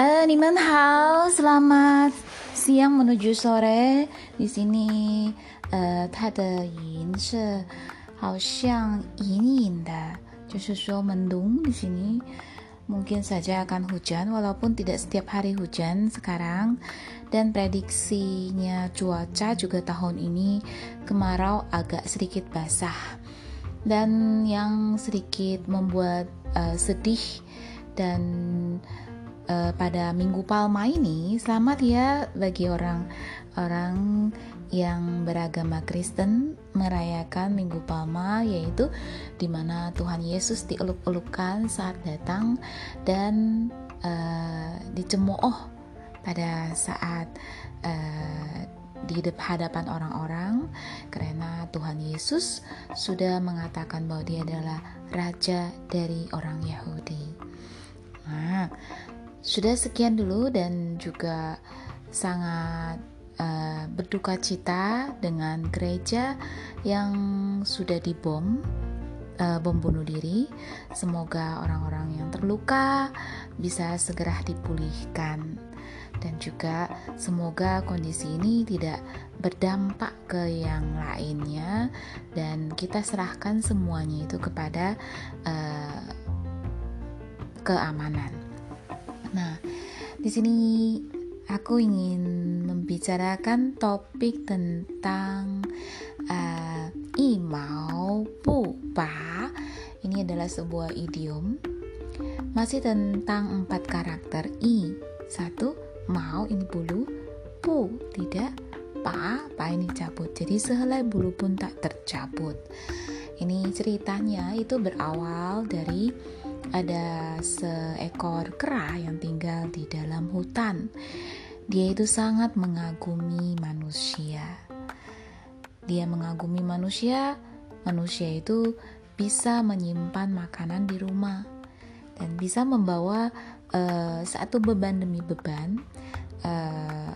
Eh, Niman hao, selamat siang menuju sore. Di sini, eh, 它的音是好像隐隐的，就是说 mendung di sini. Mungkin saja akan hujan, walaupun tidak setiap hari hujan sekarang. Dan prediksinya cuaca juga tahun ini kemarau agak sedikit basah. Dan yang sedikit membuat uh, sedih dan uh, pada Minggu Palma ini selamat ya bagi orang-orang yang beragama Kristen merayakan Minggu Palma yaitu di mana Tuhan Yesus dieluk-elukan saat datang dan uh, dicemooh pada saat uh, di hadapan orang-orang karena Tuhan Yesus sudah mengatakan bahwa dia adalah raja dari orang Yahudi. Nah, sudah sekian dulu dan juga sangat uh, berduka cita dengan gereja yang sudah dibom uh, bom bunuh diri. Semoga orang-orang yang terluka bisa segera dipulihkan dan juga semoga kondisi ini tidak berdampak ke yang lainnya dan kita serahkan semuanya itu kepada uh, keamanan. Nah, di sini aku ingin membicarakan topik tentang uh, imau pupa. Ini adalah sebuah idiom. Masih tentang empat karakter i. Satu, mau ini bulu, pu tidak, pa, pa ini cabut. Jadi sehelai bulu pun tak tercabut. Ini ceritanya itu berawal dari ada seekor kera yang tinggal di dalam hutan. Dia itu sangat mengagumi manusia. Dia mengagumi manusia, manusia itu bisa menyimpan makanan di rumah dan bisa membawa uh, satu beban demi beban, uh,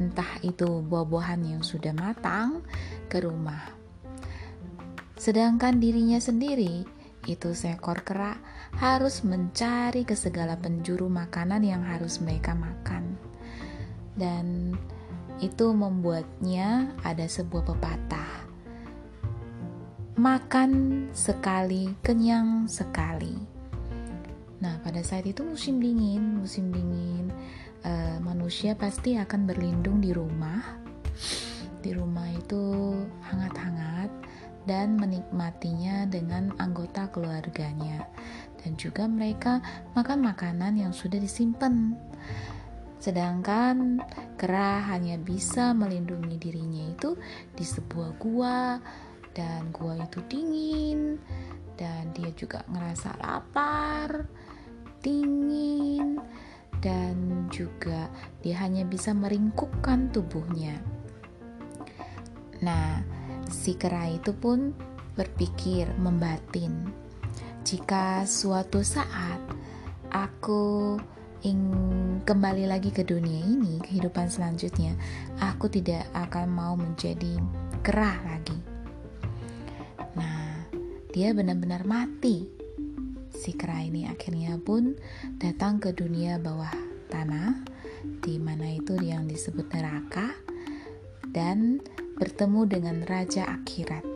entah itu buah-buahan yang sudah matang ke rumah. Sedangkan dirinya sendiri itu seekor kera harus mencari ke segala penjuru makanan yang harus mereka makan. Dan itu membuatnya ada sebuah pepatah. Makan sekali, kenyang sekali. Nah, pada saat itu musim dingin, musim dingin, uh, manusia pasti akan berlindung di rumah. Di rumah itu hangat-hangat, dan menikmatinya dengan anggota keluarganya. Dan juga mereka makan makanan yang sudah disimpan. Sedangkan kera hanya bisa melindungi dirinya itu di sebuah gua dan gua itu dingin dan dia juga ngerasa lapar dingin dan juga dia hanya bisa meringkukkan tubuhnya. Nah si kera itu pun berpikir membatin, jika suatu saat aku ingin kembali lagi ke dunia ini, kehidupan selanjutnya, aku tidak akan mau menjadi kera lagi. Nah, dia benar-benar mati. Si kera ini akhirnya pun datang ke dunia bawah tanah, di mana itu yang disebut neraka, dan bertemu dengan Raja Akhirat.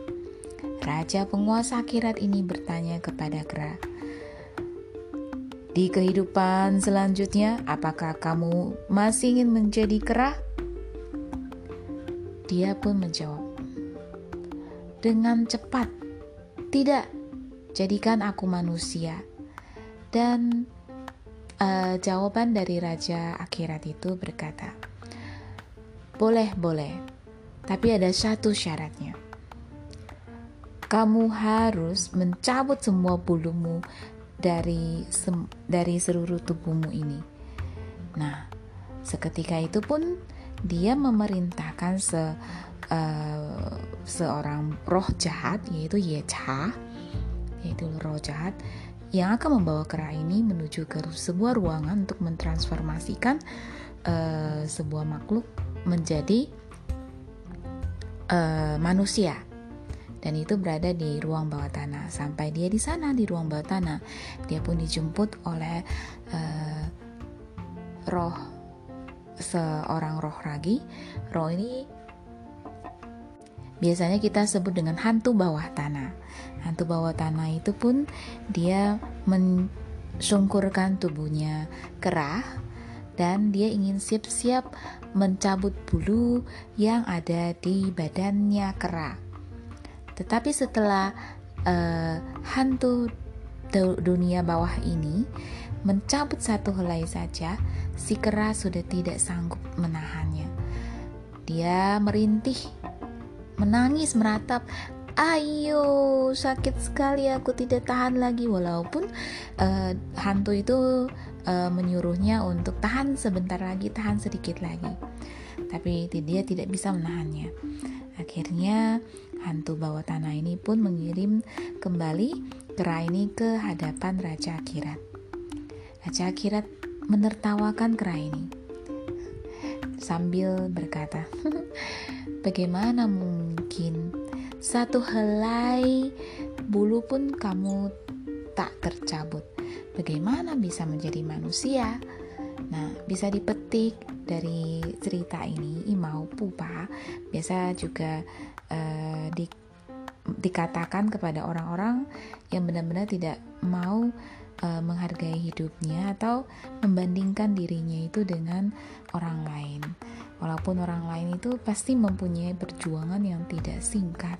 Raja penguasa akhirat ini bertanya kepada Kera, "Di kehidupan selanjutnya, apakah kamu masih ingin menjadi kera?" Dia pun menjawab, "Dengan cepat, tidak. Jadikan aku manusia." Dan uh, jawaban dari Raja Akhirat itu berkata, "Boleh, boleh." Tapi ada satu syaratnya. Kamu harus mencabut semua bulumu dari sem dari seluruh tubuhmu ini. Nah, seketika itu pun dia memerintahkan se uh, seorang roh jahat yaitu Yecha yaitu roh jahat yang akan membawa kera ini menuju ke sebuah ruangan untuk mentransformasikan uh, sebuah makhluk menjadi uh, manusia dan itu berada di ruang bawah tanah. Sampai dia di sana di ruang bawah tanah, dia pun dijemput oleh uh, roh seorang roh ragi. Roh ini biasanya kita sebut dengan hantu bawah tanah. Hantu bawah tanah itu pun dia mensungkurkan tubuhnya kerah dan dia ingin siap-siap mencabut bulu yang ada di badannya kera. Tetapi setelah uh, hantu dunia bawah ini mencabut satu helai saja, si kera sudah tidak sanggup menahannya. Dia merintih, menangis, meratap, ayo sakit sekali aku tidak tahan lagi walaupun uh, hantu itu uh, menyuruhnya untuk tahan sebentar lagi, tahan sedikit lagi. Tapi dia tidak bisa menahannya. Akhirnya hantu bawah tanah ini pun mengirim kembali kera ini ke hadapan Raja Akirat. Raja Akirat menertawakan kera ini sambil berkata, "Bagaimana mungkin satu helai bulu pun kamu tak tercabut? Bagaimana bisa menjadi manusia. Nah, bisa dipetik dari cerita ini Imau Pupa biasa juga uh, di, dikatakan kepada orang-orang yang benar-benar tidak mau uh, menghargai hidupnya atau membandingkan dirinya itu dengan orang lain. Walaupun orang lain itu pasti mempunyai perjuangan yang tidak singkat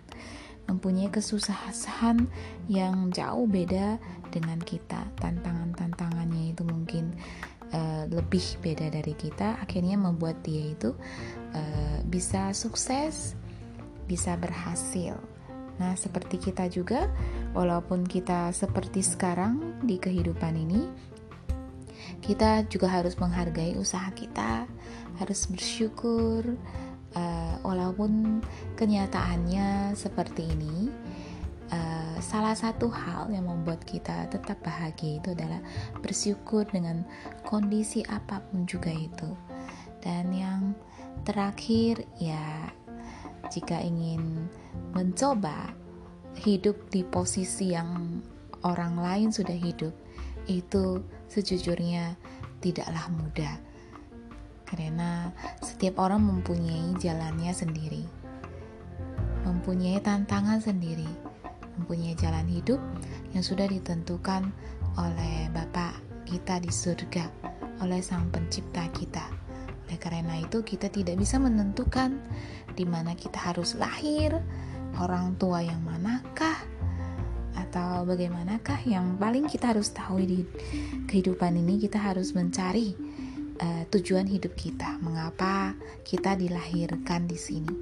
mempunyai kesusahan yang jauh beda dengan kita. Tantangan-tantangannya itu mungkin uh, lebih beda dari kita, akhirnya membuat dia itu uh, bisa sukses, bisa berhasil. Nah, seperti kita juga, walaupun kita seperti sekarang di kehidupan ini, kita juga harus menghargai usaha kita, harus bersyukur, walaupun kenyataannya seperti ini uh, salah satu hal yang membuat kita tetap bahagia itu adalah bersyukur dengan kondisi apa pun juga itu. Dan yang terakhir ya jika ingin mencoba hidup di posisi yang orang lain sudah hidup itu sejujurnya tidaklah mudah karena setiap orang mempunyai jalannya sendiri, mempunyai tantangan sendiri, mempunyai jalan hidup yang sudah ditentukan oleh Bapa kita di surga, oleh Sang Pencipta kita. Oleh karena itu, kita tidak bisa menentukan di mana kita harus lahir, orang tua yang manakah, atau bagaimanakah. Yang paling kita harus tahu di kehidupan ini kita harus mencari uh, tujuan hidup kita, mengapa kita dilahirkan di sini.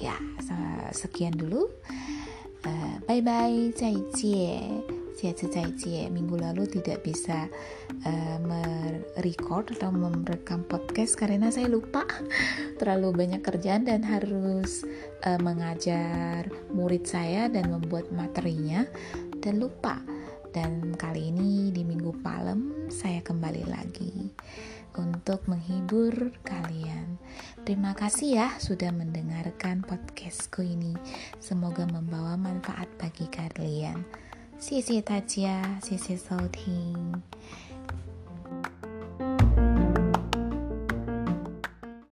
Ya, sekian dulu. bye bye bye, cie minggu lalu tidak bisa uh, merecord atau merekam podcast karena saya lupa. Terlalu banyak kerjaan dan harus uh, mengajar murid saya dan membuat materinya. Dan lupa. dan kali ini di minggu malam saya kembali lagi untuk menghibur kalian. Terima kasih ya sudah mendengarkan podcastku ini. Semoga membawa manfaat bagi kalian. 谢谢大家，谢谢收听。